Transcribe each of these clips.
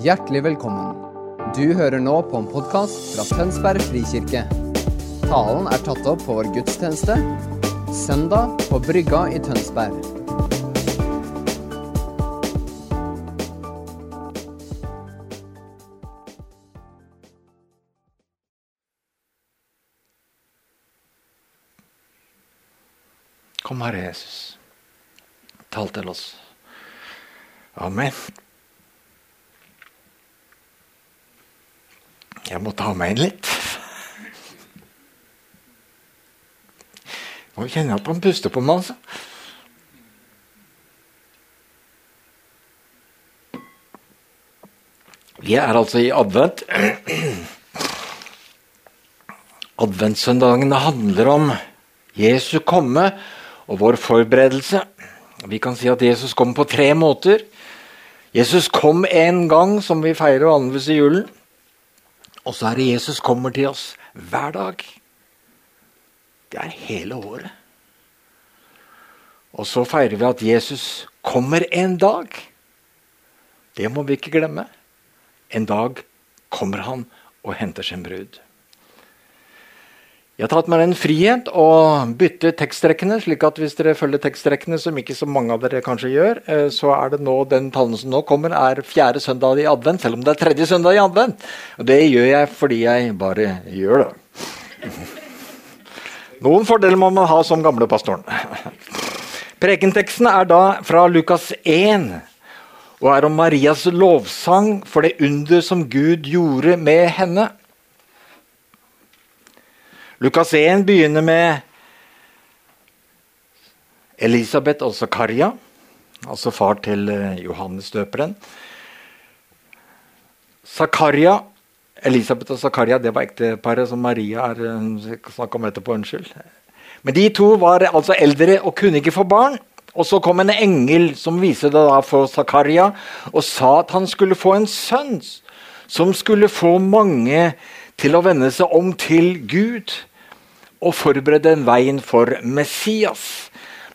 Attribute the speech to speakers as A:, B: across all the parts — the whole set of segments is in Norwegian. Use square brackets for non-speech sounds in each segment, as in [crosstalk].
A: Hjertelig velkommen. Du hører nå på en podkast fra Tønsberg frikirke. Talen er tatt opp på vår gudstjeneste søndag på Brygga i Tønsberg.
B: Kom, Herre Jesus. Tal til oss. Amen. Jeg må ta meg inn litt. Nå kjenner jeg at han puster på meg, altså. Vi er altså i advent. Adventssøndagene handler om Jesu komme og vår forberedelse. Vi kan si at Jesus kom på tre måter. Jesus kom en gang, som vi feirer vanligvis i julen. Og så er det Jesus kommer til oss hver dag. Det er hele året. Og så feirer vi at Jesus kommer en dag. Det må vi ikke glemme. En dag kommer han og henter sin brud. Jeg har tatt meg den frihet å bytte teksttrekkene, slik at hvis dere følger teksttrekkene, som ikke så mange av dere kanskje gjør, eh, så er det nå den talen som nå kommer, er fjerde søndag i advent, selv om det er tredje søndag i advent. Og det gjør jeg fordi jeg bare gjør det. [laughs] Noen fordeler må man ha som gamle pastoren. [laughs] Prekenteksten er da fra Lukas 1 og er om Marias lovsang for det under som Gud gjorde med henne. Lukas 1 begynner med Elisabeth og Zakaria, altså far til eh, Johannes døperen. Zakaria, Elisabeth og Zakaria det var ekteparet som Maria er eh, snakk om etterpå. Unnskyld. Men de to var altså eldre og kunne ikke få barn. Og så kom en engel som viste det da for Zakaria, og sa at han skulle få en sønn som skulle få mange til å vende seg om til Gud og forberede en veien for Messias.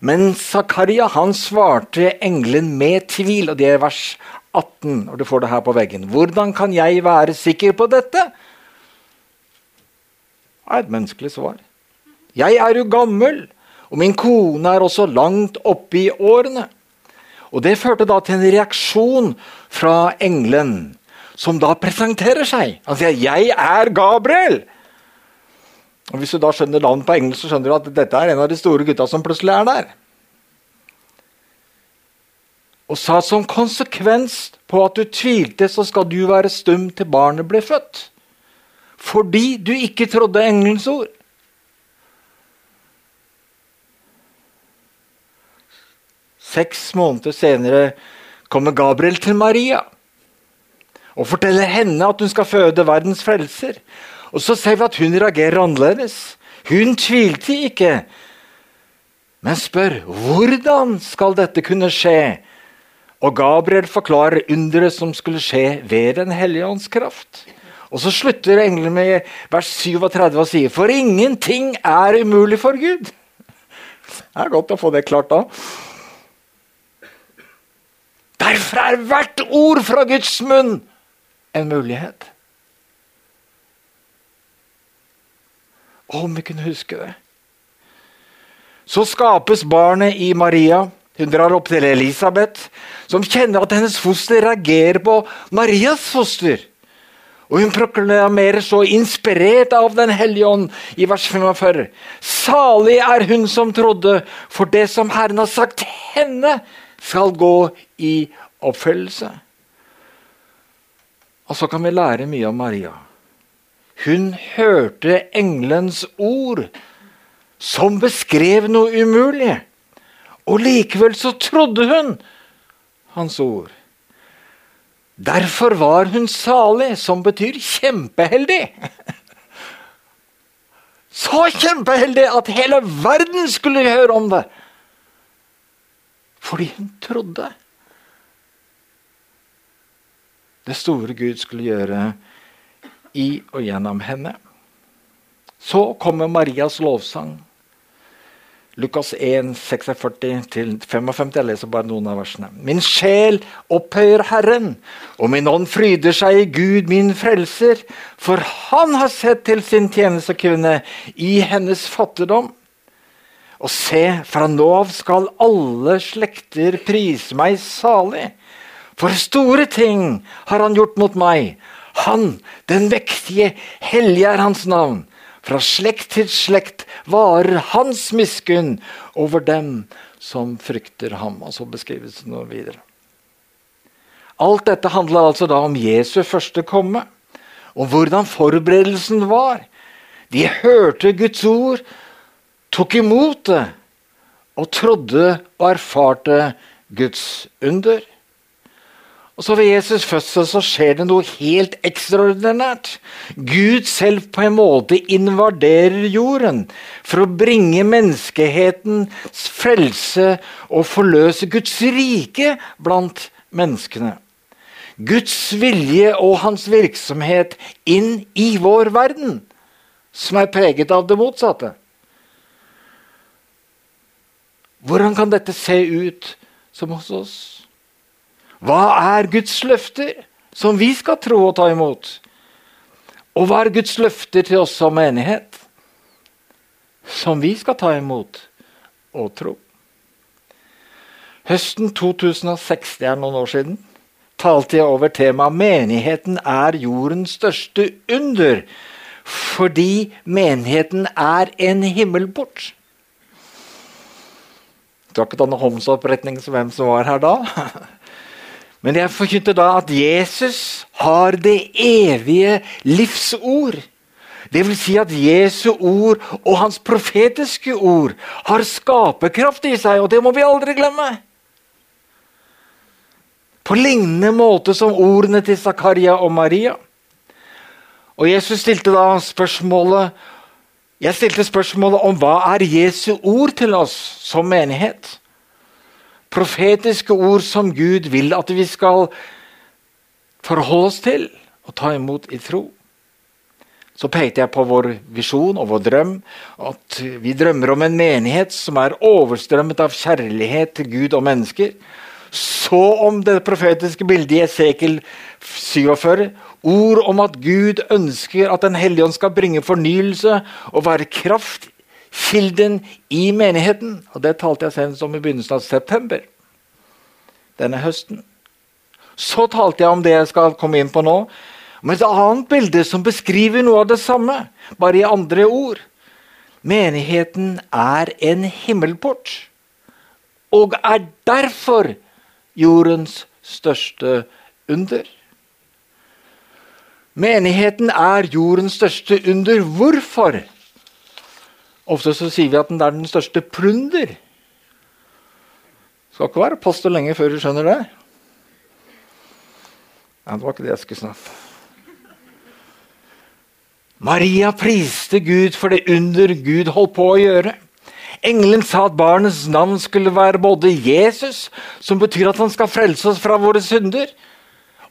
B: Men Zakaria han svarte engelen med tvil, og det er vers 18. og du får det her på veggen. Hvordan kan jeg være sikker på dette? Det er et menneskelig svar. Jeg er jo gammel, og min kone er også langt oppe i årene. Og Det førte da til en reaksjon fra engelen, som da presenterer seg. Han sier 'Jeg er Gabriel'. Og Hvis du da skjønner navnet på engelsk, så skjønner du at dette er en av de store gutta som plutselig er der. Og sa som konsekvens på at du tvilte, så skal du være stum til barnet ble født. Fordi du ikke trodde engelens ord. Seks måneder senere kommer Gabriel til Maria og forteller henne at hun skal føde verdens frelser. Og Så ser vi at hun reagerer annerledes. Hun tvilte ikke, men spør hvordan skal dette kunne skje? Og Gabriel forklarer underet som skulle skje ved Den hellige ånds kraft. Og Så slutter engelen med vers 37 og sier for ingenting er umulig for Gud. Det er godt å få det klart da. Derfor er hvert ord fra Guds munn en mulighet. Om vi kunne huske det. Så skapes barnet i Maria. Hun drar opp til Elisabeth, som kjenner at hennes foster reagerer på Marias foster. Og hun proklamerer så, inspirert av Den hellige ånd, i vers 45.: Salig er hun som trodde, for det som Herren har sagt henne, skal gå i oppfyllelse. Og så kan vi lære mye om Maria. Hun hørte engelens ord, som beskrev noe umulig. Og likevel så trodde hun hans ord. Derfor var hun salig, som betyr kjempeheldig. [laughs] Så kjempeheldig at hele verden skulle høre om det. Fordi hun trodde. Det store Gud skulle gjøre i og gjennom henne. Så kommer Marias lovsang. Lukas 1, 46-55. Jeg leser bare noen av versene. Min sjel opphøyer Herren, og min ånd fryder seg i Gud, min frelser. For han har sett til sin tjenestekvinne i hennes fattigdom. Og se, fra nå av skal alle slekter prise meg salig. For store ting har han gjort mot meg. Han, den mektige, hellige er hans navn. Fra slekt til slekt varer hans miskunn over dem som frykter ham. Og så beskrives det noe videre. Alt dette handler altså da om Jesu første komme, og hvordan forberedelsen var. De hørte Guds ord, tok imot det og trodde og erfarte Guds under. Og så Ved Jesus' fødsel så skjer det noe helt ekstraordinært. Gud selv på en måte invaderer jorden for å bringe menneskehetens frelse og forløse Guds rike blant menneskene. Guds vilje og hans virksomhet inn i vår verden, som er preget av det motsatte. Hvordan kan dette se ut som hos oss? Hva er Guds løfter som vi skal tro og ta imot? Og hva er Guds løfter til oss som menighet, som vi skal ta imot og tro? Høsten 2006, det er noen år siden, talte jeg over temaet 'Menigheten er jordens største under', fordi menigheten er en himmelport. Det var ikke denne håndsoppretningen som hvem som var her da. Men jeg forkynte da at Jesus har det evige livsord. Det vil si at Jesu ord og hans profetiske ord har skaperkraft i seg, og det må vi aldri glemme. På lignende måte som ordene til Zakaria og Maria. Og Jesus stilte da spørsmålet Jeg stilte spørsmålet om hva er Jesu ord til oss som menighet? Profetiske ord som Gud vil at vi skal forholde oss til og ta imot i tro. Så pekte jeg på vår visjon og vår drøm. At vi drømmer om en menighet som er overstrømmet av kjærlighet til Gud og mennesker. Så om det profetiske bildet i Esekel 47. Ord om at Gud ønsker at Den hellige ånd skal bringe fornyelse og være kraft kilden i menigheten. Og Det talte jeg senest om i begynnelsen av september denne høsten. Så talte jeg om det jeg skal komme inn på nå, om et annet bilde som beskriver noe av det samme, bare i andre ord. Menigheten er en himmelport og er derfor jordens største under. Menigheten er jordens største under. Hvorfor? Ofte så sier vi at den er den største plunder. Skal ikke være pastor lenge før du skjønner det. Ja, det var ikke det jeg skulle snakke Maria priste Gud for det under Gud holdt på å gjøre. Engelen sa at barnets navn skulle være både Jesus, som betyr at han skal frelse oss fra våre synder,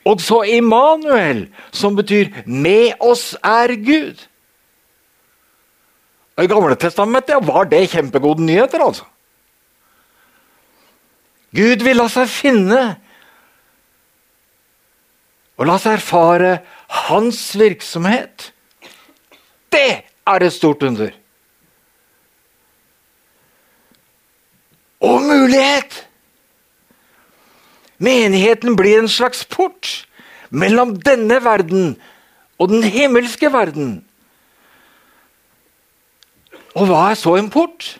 B: og så Immanuel, som betyr 'med oss er Gud'. I Gamle testamentet var det kjempegode nyheter. altså. Gud vil la seg finne og la seg erfare hans virksomhet. Det er et stort under. Og mulighet! Menigheten blir en slags port mellom denne verden og den himmelske verden. Og hva er så en port?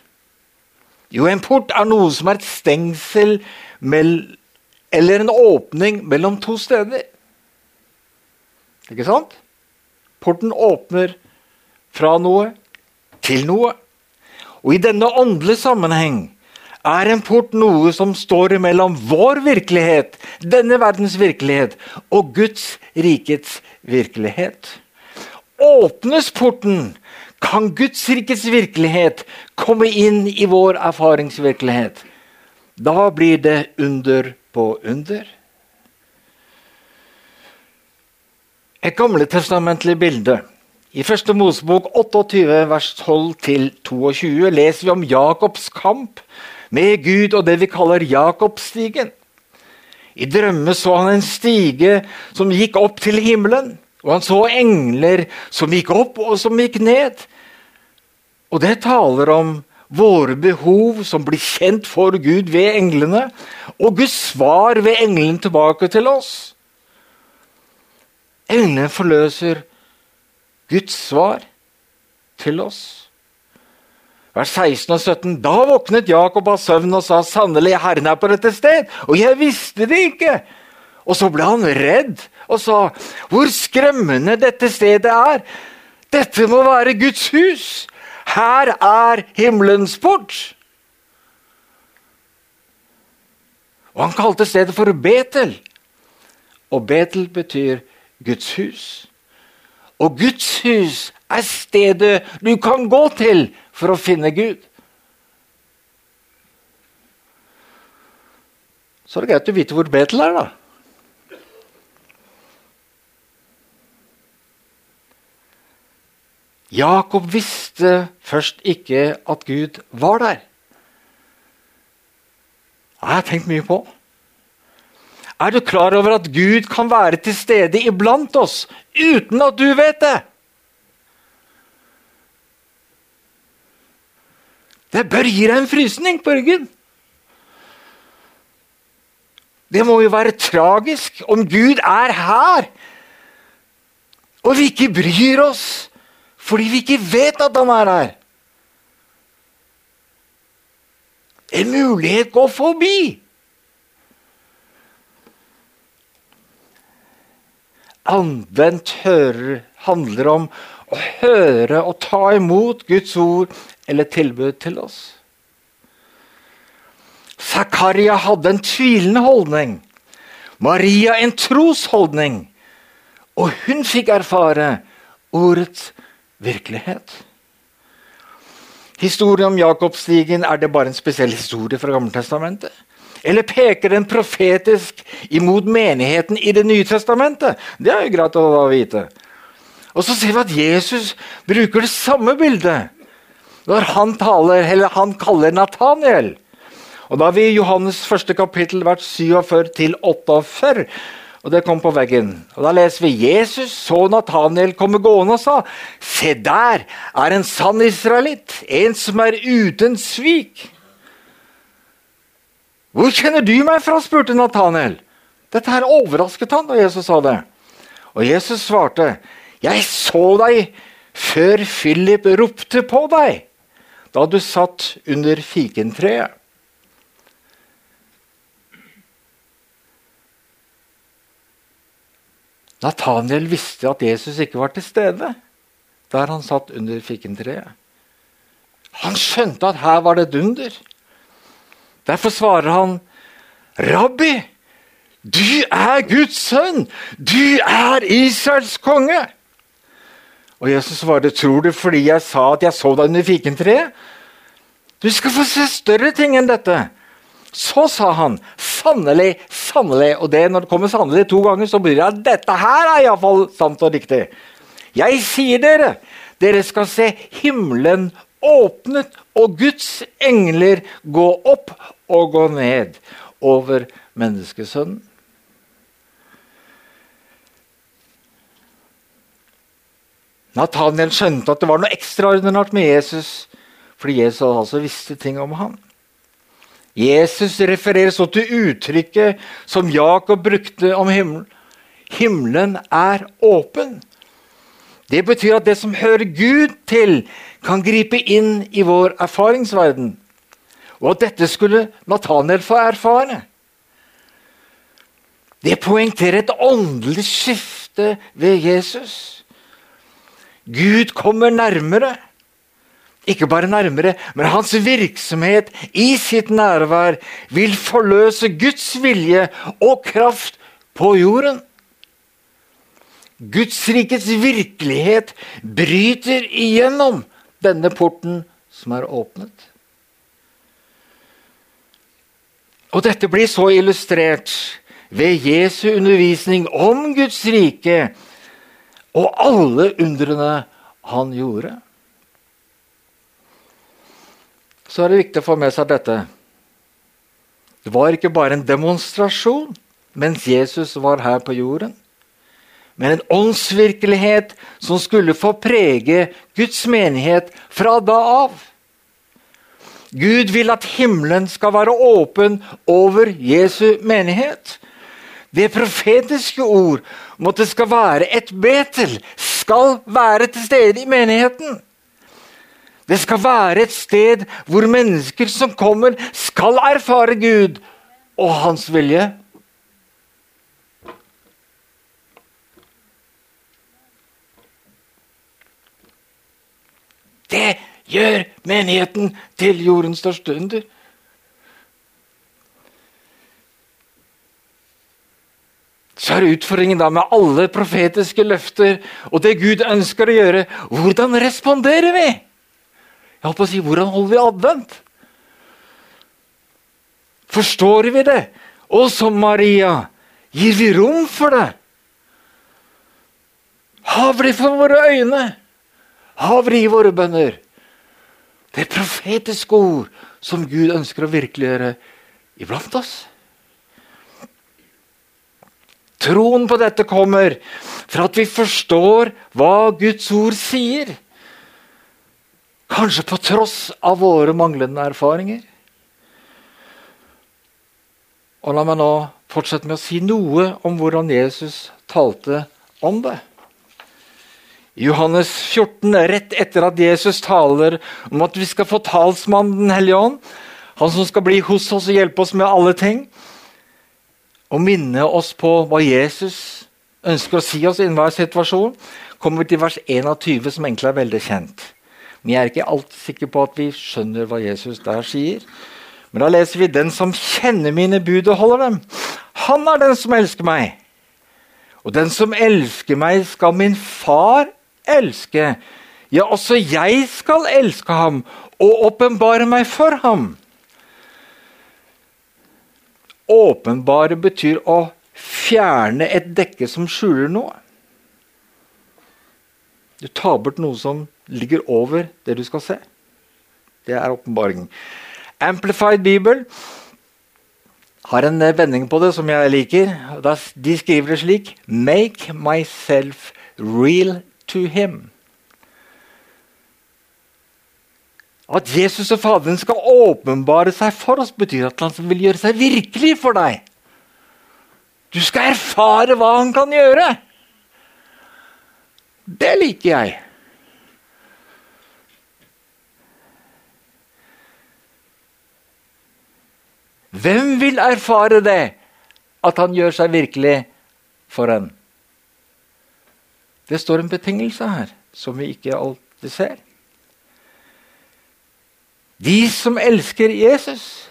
B: Jo, en port er noe som er et stengsel eller en åpning mellom to steder. Ikke sant? Porten åpner fra noe til noe. Og i denne åndelige sammenheng er en port noe som står mellom vår virkelighet, denne verdens virkelighet, og Guds rikets virkelighet. Åpnes porten, kan Guds rikets virkelighet komme inn i vår erfaringsvirkelighet. Da blir det under på under. Et gamletestamentlig bilde I første Mosebok 28, vers 12-22 leser vi om Jakobs kamp med Gud og det vi kaller Jakobsstigen. I drømme så han en stige som gikk opp til himmelen, og han så engler som gikk opp og som gikk ned. Og det taler om våre behov som blir kjent for Gud ved englene, og Guds svar ved englene tilbake til oss. Englene forløser Guds svar til oss. Vers 16 og 17. Da våknet Jakob av søvn og sa sannelig, Herren er på dette sted, og jeg visste det ikke. Og så ble han redd og sa, hvor skremmende dette stedet er. Dette må være Guds hus. Her er himmelens port. Og han kalte stedet for Betel. Og Betel betyr Guds hus. Og Guds hus er stedet du kan gå til for å finne Gud. Så er det greit å vite hvor Betel er, da. Jakob visste først ikke at Gud var der. Det har jeg tenkt mye på. Er du klar over at Gud kan være til stede iblant oss uten at du vet det? Det bør gi deg en frysning på ryggen. Det må jo være tragisk om Gud er her, og vi ikke bryr oss fordi vi ikke vet at han er her. En mulighet går forbi. Anvendt hører handler om å høre og ta imot Guds ord eller tilbud til oss. Zakaria hadde en tvilende holdning. Maria en trosholdning. Og hun fikk erfare ordets virkelighet. Historien om Jakobstigen, er det bare en spesiell historie fra Gammeltestamentet? Eller peker den profetisk imot menigheten i Det nye testamentet? Det er jo greit å vite. Og så ser vi at Jesus bruker det samme bildet når han, taler, han kaller Nataniel. Og Da er vi i Johannes første kapittel, vers 47 til 48. Og det kom på veggen. Og Da leser vi Jesus så Nathaniel komme gående og sa, Se der er en sann israelitt, en som er uten svik. Hvor kjenner du meg fra? spurte Nathaniel. Dette her overrasket han da Jesus sa det. Og Jesus svarte, Jeg så deg før Philip ropte på deg, da du satt under fikentreet. Nathaniel visste at Jesus ikke var til stede der han satt under fikentreet. Han skjønte at her var det et under. Derfor svarer han, 'Rabbi, du er Guds sønn! Du er Israels konge!' Og Jesus svarer, 'Tror du fordi jeg sa at jeg så deg under fikentreet?' Du skal få se større ting enn dette. Så sa han, 'Sannelig, sannelig' Og det, når det kommer 'sannelig' to ganger, så blir det at dette her er iallfall sant og riktig. Jeg sier dere, dere skal se himmelen åpnet og Guds engler gå opp og gå ned over menneskesønnen. Nathaniel skjønte at det var noe ekstraordinært med Jesus, fordi Jesus altså visste ting om ham. Jesus refererer så til uttrykket som Jakob brukte om himmelen. Himmelen er åpen. Det betyr at det som hører Gud til, kan gripe inn i vår erfaringsverden. Og at dette skulle Nathaniel få erfare. Det poengterer et åndelig skifte ved Jesus. Gud kommer nærmere. Ikke bare nærmere, men hans virksomhet i sitt nærvær vil forløse Guds vilje og kraft på jorden. Guds rikets virkelighet bryter igjennom denne porten som er åpnet. Og dette blir så illustrert ved Jesu undervisning om Guds rike og alle undrene han gjorde. Så er det viktig å få med seg dette. Det var ikke bare en demonstrasjon mens Jesus var her på jorden, men en åndsvirkelighet som skulle få prege Guds menighet fra da av. Gud vil at himmelen skal være åpen over Jesu menighet. Det profetiske ord om at det skal være et Betel, skal være til stede i menigheten. Det skal være et sted hvor mennesker som kommer, skal erfare Gud og hans vilje. Det gjør menigheten til jordens største under. Så er utfordringen da med alle profetiske løfter og det Gud ønsker å gjøre, hvordan responderer vi? Jeg holdt på å si, Hvordan holder vi advent? Forstår vi det? Og som Maria, gir vi rom for det? Har for våre øyne? Har i våre bønner? Det er profetiske ord som Gud ønsker å virkeliggjøre iblant oss. Troen på dette kommer fra at vi forstår hva Guds ord sier. Kanskje på tross av våre manglende erfaringer. Og La meg nå fortsette med å si noe om hvordan Jesus talte om det. Johannes 14, rett etter at Jesus taler om at vi skal få talsmannen Den hellige ånd, han som skal bli hos oss og hjelpe oss med alle ting, og minne oss på hva Jesus ønsker å si oss i enhver situasjon, kommer vi til vers 21, som egentlig er veldig kjent. Jeg er ikke alltid sikker på at vi skjønner hva Jesus der sier. Men da leser vi 'Den som kjenner mine bud og holder dem', han er den som elsker meg. Og den som elsker meg, skal min far elske. Ja, også jeg skal elske ham og åpenbare meg for ham. Åpenbare betyr å fjerne et dekke som skjuler noe. Du tar bort noe som ligger over det du skal se. Det er åpenbaringen. Amplified Bible har en vending på det som jeg liker. De skriver det slik Make myself real to him. At Jesus og Faderen skal åpenbare seg for oss, betyr at han vil gjøre seg virkelig for deg. Du skal erfare hva han kan gjøre. Det liker jeg. Hvem vil erfare det, at han gjør seg virkelig for en? Det står en betingelse her som vi ikke alltid ser. De som elsker Jesus,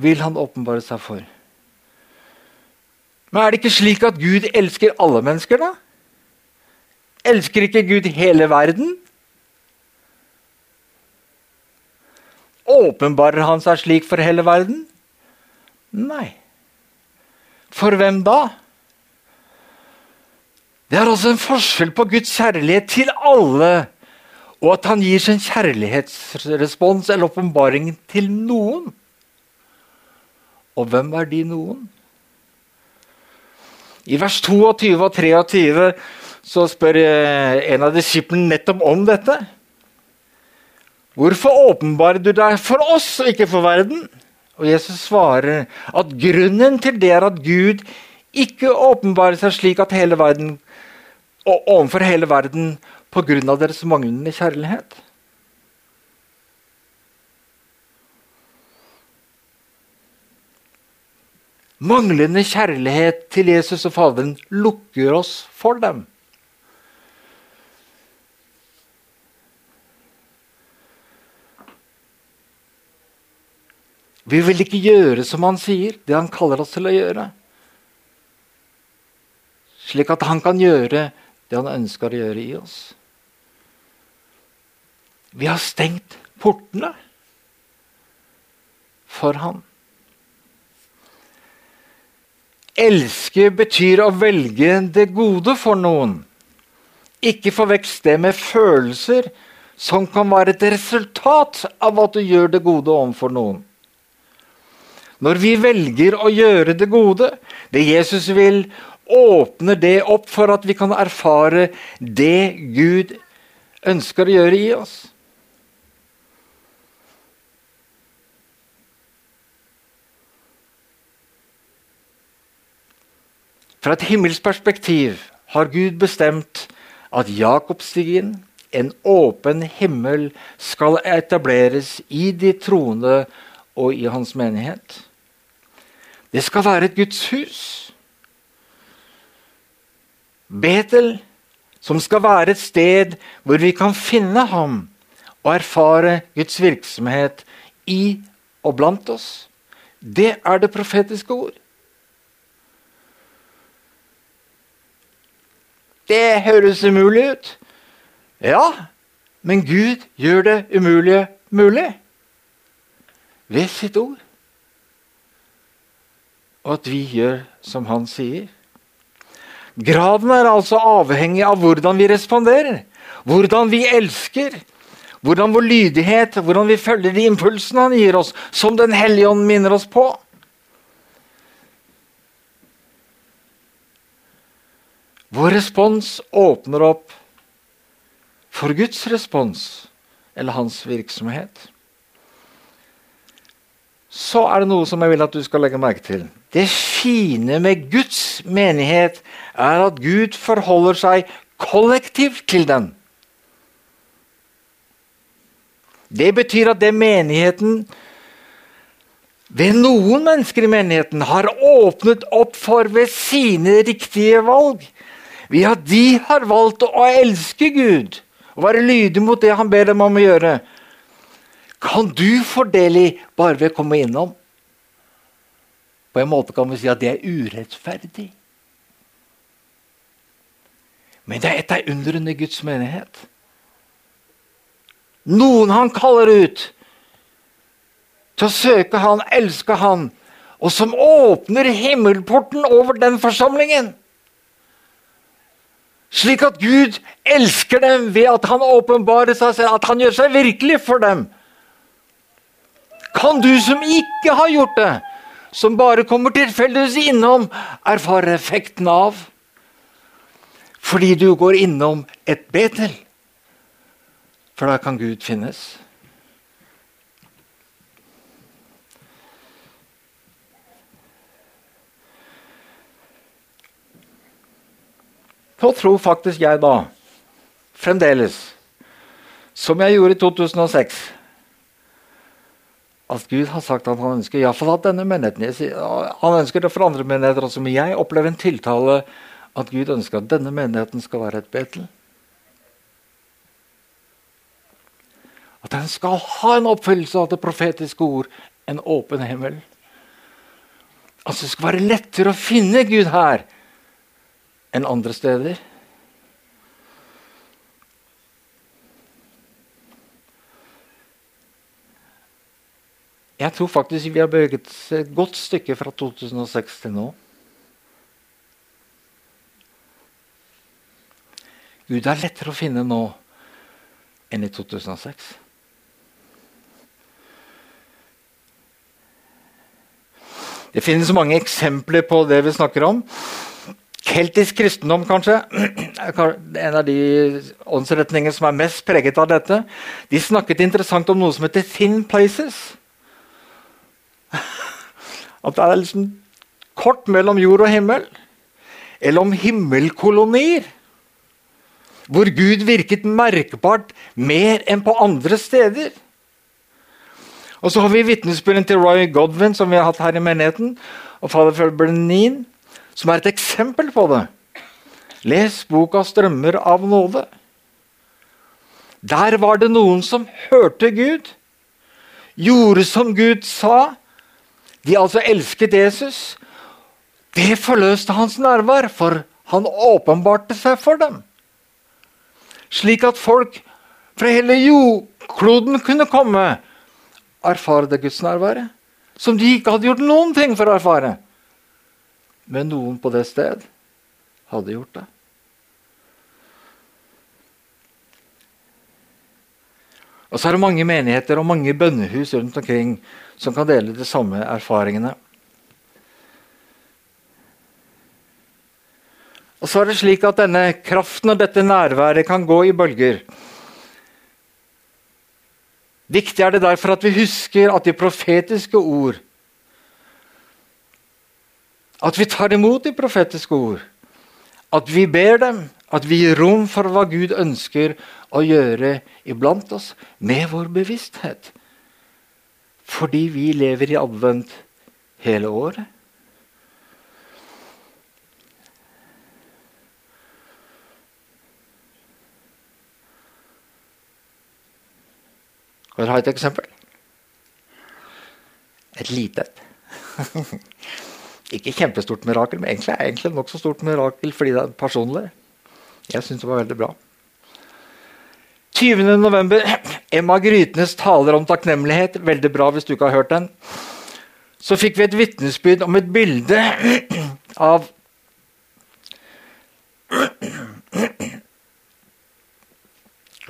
B: vil han åpenbare seg for. Men er det ikke slik at Gud elsker alle mennesker, da? Elsker ikke Gud hele verden? Åpenbarer han seg slik for hele verden? Nei. For hvem da? Det er altså en forskjell på Guds kjærlighet til alle og at han gir sin kjærlighetsrespons eller åpenbaring til noen. Og hvem er de noen? I vers 22 og 23 så spør eh, en av disiplene nettopp om dette. Hvorfor åpenbarer du deg for oss og ikke for verden? Og Jesus svarer at grunnen til det er at Gud ikke åpenbarer seg slik at hele verden og overfor hele verden pga. deres manglende kjærlighet. Manglende kjærlighet til Jesus og Faderen lukker oss for dem. Vi vil ikke gjøre som han sier, det han kaller oss til å gjøre. Slik at han kan gjøre det han ønsker å gjøre i oss. Vi har stengt portene for han. Elske betyr å velge det gode for noen. Ikke forvekst det med følelser som kan være et resultat av at du gjør det gode overfor noen. Når vi velger å gjøre det gode, det Jesus vil, åpner det opp for at vi kan erfare det Gud ønsker å gjøre i oss. Fra et himmelsk perspektiv har Gud bestemt at Jakobstigen, en åpen himmel, skal etableres i de troende og i hans menighet. Det skal være et Guds hus. Betel, som skal være et sted hvor vi kan finne ham og erfare Guds virksomhet i og blant oss. Det er det profetiske ord. Det høres umulig ut. Ja, men Gud gjør det umulige mulig ved sitt ord. Og at vi gjør som han sier. Graden er altså avhengig av hvordan vi responderer, hvordan vi elsker, hvordan vår lydighet, hvordan vi følger de impulsene han gir oss, som Den hellige ånd minner oss på. Vår respons åpner opp for Guds respons eller hans virksomhet. Så er det noe som jeg vil at du skal legge merke til. Det fine med Guds menighet er at Gud forholder seg kollektivt til den. Det betyr at det menigheten ved noen mennesker i menigheten har åpnet opp for ved sine riktige valg, ved at de har valgt å elske Gud og være lydige mot det han ber dem om å gjøre, kan du fordele i bare ved å komme innom. På en måte kan vi si at det er urettferdig. Men det er et av undrene i Guds menighet. Noen han kaller ut til å søke han, elske han, og som åpner himmelporten over den forsamlingen. Slik at Gud elsker dem ved at han åpenbarer seg selv, at han gjør seg virkelig for dem. Kan du som ikke har gjort det, som bare kommer tilfeldigvis innom, erfarer effekten av? Fordi du går innom et Betel. For da kan Gud finnes. Så tror faktisk jeg da, fremdeles, som jeg gjorde i 2006 at Gud har sagt at han ønsker iallfall at denne menigheten Han ønsker det for andre menigheter også, men jeg opplever en tiltale at Gud ønsker at denne menigheten skal være et Betel. At den skal ha en oppfyllelse av det profetiske ord, en åpen himmel. Altså det skal være lettere å finne Gud her enn andre steder. Jeg tror faktisk vi har beveget et godt stykke fra 2006 til nå. Gud er lettere å finne nå enn i 2006. Det finnes mange eksempler på det vi snakker om. Keltisk kristendom, kanskje. er En av de åndsretningene som er mest preget av dette. De snakket interessant om noe som heter 'thin places'. At det er liksom kort mellom jord og himmel. Eller om himmelkolonier. Hvor Gud virket merkbart mer enn på andre steder. Og så har vi vitnesbyrden til Roy Godwin, som vi har hatt her i menigheten, og fader Bernin, som er et eksempel på det. Les boka 'Strømmer av nåde'. Der var det noen som hørte Gud, gjorde som Gud sa. De altså elsket Jesus. Det forløste hans nærvær, for han åpenbarte seg for dem. Slik at folk fra hele jordkloden kunne komme og erfare det Guds nærværet. Som de ikke hadde gjort noen ting for å erfare. Men noen på det sted hadde gjort det. Og så er det mange menigheter og mange bønnehus rundt omkring som kan dele de samme erfaringene. Og så er det slik at denne kraften og dette nærværet kan gå i bølger. Viktig er det derfor at vi husker at de profetiske ord At vi tar imot de profetiske ord. At vi ber dem. At vi gir rom for hva Gud ønsker å gjøre iblant oss med vår bevissthet. Fordi vi lever i advent hele året. Skal dere ha et eksempel? Et lite et. [laughs] Ikke kjempestort mirakel, men egentlig, egentlig nokså stort mirakel fordi det er personlig. Jeg syns det var veldig bra. 20. november. Emma Grytnes taler om takknemlighet. Veldig bra hvis du ikke har hørt den. Så fikk vi et vitnesbyrd om et bilde av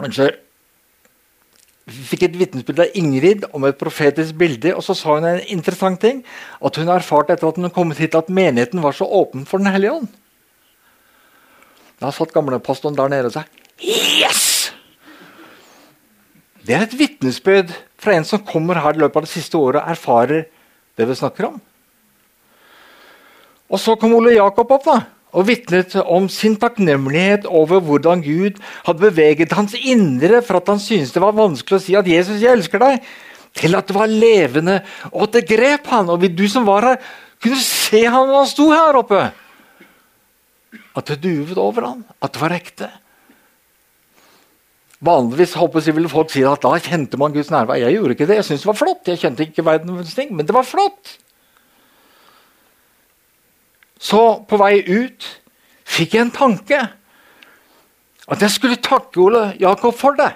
B: Unnskyld. Vi fikk et vitnesbyrd av Ingrid om et profetisk bilde. og Så sa hun en interessant ting. At hun erfarte etter at hun kom hit at menigheten var så åpen for Den hellige ånd. Da satt gamlepastoren der nede og sa Yes! Det er et vitnesbyrd fra en som kommer her i løpet av det siste året og erfarer det vi snakker om. Og så kom Ole Jakob opp da, og vitnet om sin takknemlighet over hvordan Gud hadde beveget hans indre for at han syntes det var vanskelig å si at 'Jesus, jeg elsker deg', til at det var levende, og at det grep han. Og du som var her, kunne se han når han sto her oppe. At det duvet over ham, at det var ekte. Vanligvis håper jeg, ville folk si at da kjente man Guds nærvær. Jeg gjorde ikke det. Jeg syntes det var flott. Jeg kjente ikke verdens ting, men det var flott. Så på vei ut fikk jeg en tanke. At jeg skulle takke Ole Jakob for det.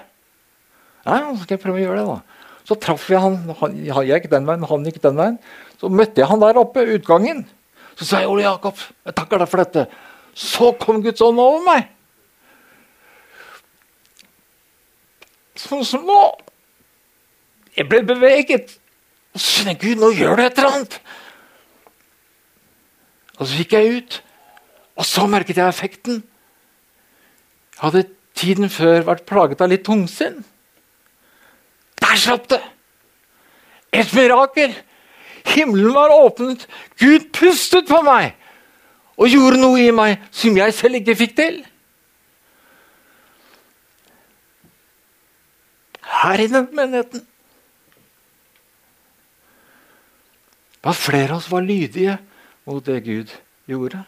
B: Ja, så skal jeg prøve å gjøre det da. Så traff jeg han, han jeg gikk den veien, han gikk den veien. Så møtte jeg han der oppe, utgangen. Så sa jeg, 'Ole Jakob, jeg takker deg for dette.' Så kom Guds ånd over meg. Sånn små. Jeg ble beveget. Og så skjønner jeg, Gud, nå gjør du et eller annet. Og så gikk jeg ut, og så merket jeg effekten. Jeg hadde tiden før vært plaget av litt tungsinn. Der slapp det! Et mirakel! Himmelen var åpnet. Gud pustet på meg og gjorde noe i meg som jeg selv ikke fikk til. Her i den menigheten var flere av oss var lydige mot det Gud gjorde.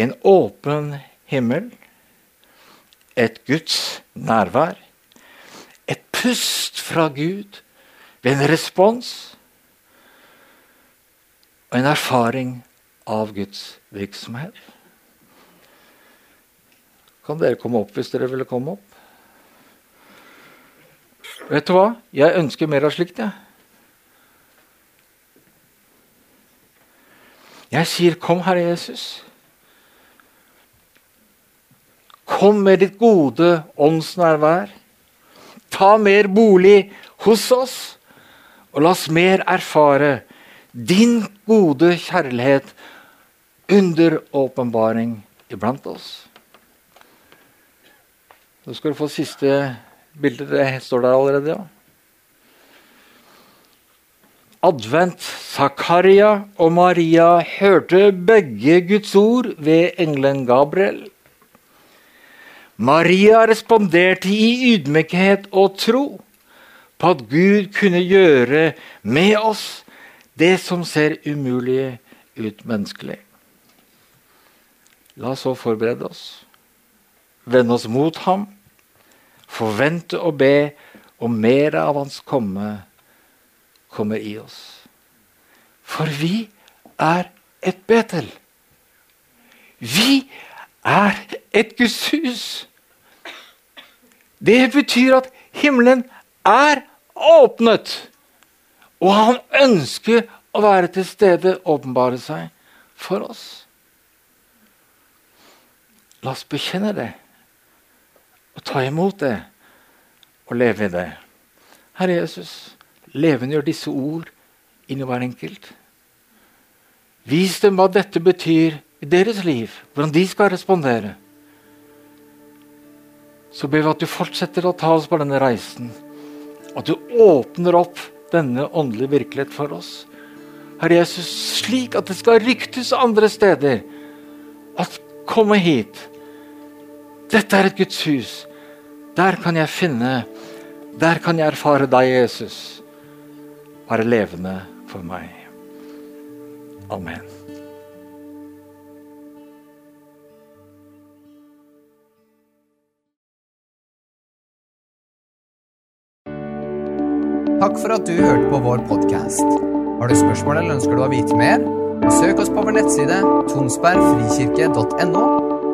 B: En åpen himmel, et Guds nærvær, et pust fra Gud ved en respons og en erfaring av Guds virksomhet. Kan dere komme opp hvis dere ville komme opp? Vet du hva? Jeg ønsker mer av slikt, jeg. Jeg sier, 'Kom, Herre Jesus'. Kom med ditt gode åndsnærvær. Ta mer bolig hos oss, og la oss mer erfare din gode kjærlighet under åpenbaring iblant oss. Så skal du få siste bilde. Det står der allerede, ja. Advent. Zakaria og Maria hørte begge Guds ord ved engelen Gabriel. Maria responderte i ydmykhet og tro på at Gud kunne gjøre med oss det som ser umulig ut menneskelig. La oss så forberede oss, vende oss mot ham, forvente og be om mer av hans komme kommer i oss. For vi er et Betel. Vi er et Guds hus. Det betyr at himmelen er åpnet. Og han ønsker å være til stede, åpenbare seg for oss. La oss bekjenne det og ta imot det og leve i det. Herre Jesus, levendegjør disse ord inni hver enkelt. Vis dem hva dette betyr i deres liv, hvordan de skal respondere. Så ber vi at du fortsetter å ta oss på denne reisen. At du åpner opp denne åndelige virkelighet for oss. Herre Jesus, slik at det skal ryktes andre steder. At komme hit. Dette er et Guds hus. Der kan jeg finne Der kan jeg erfare deg, Jesus. Være levende for meg. Amen.
A: Takk for at du hørte på vår podkast. Har du spørsmål eller ønsker du å vite mer? Søk oss på vår nettside tonsbergfrikirke.no.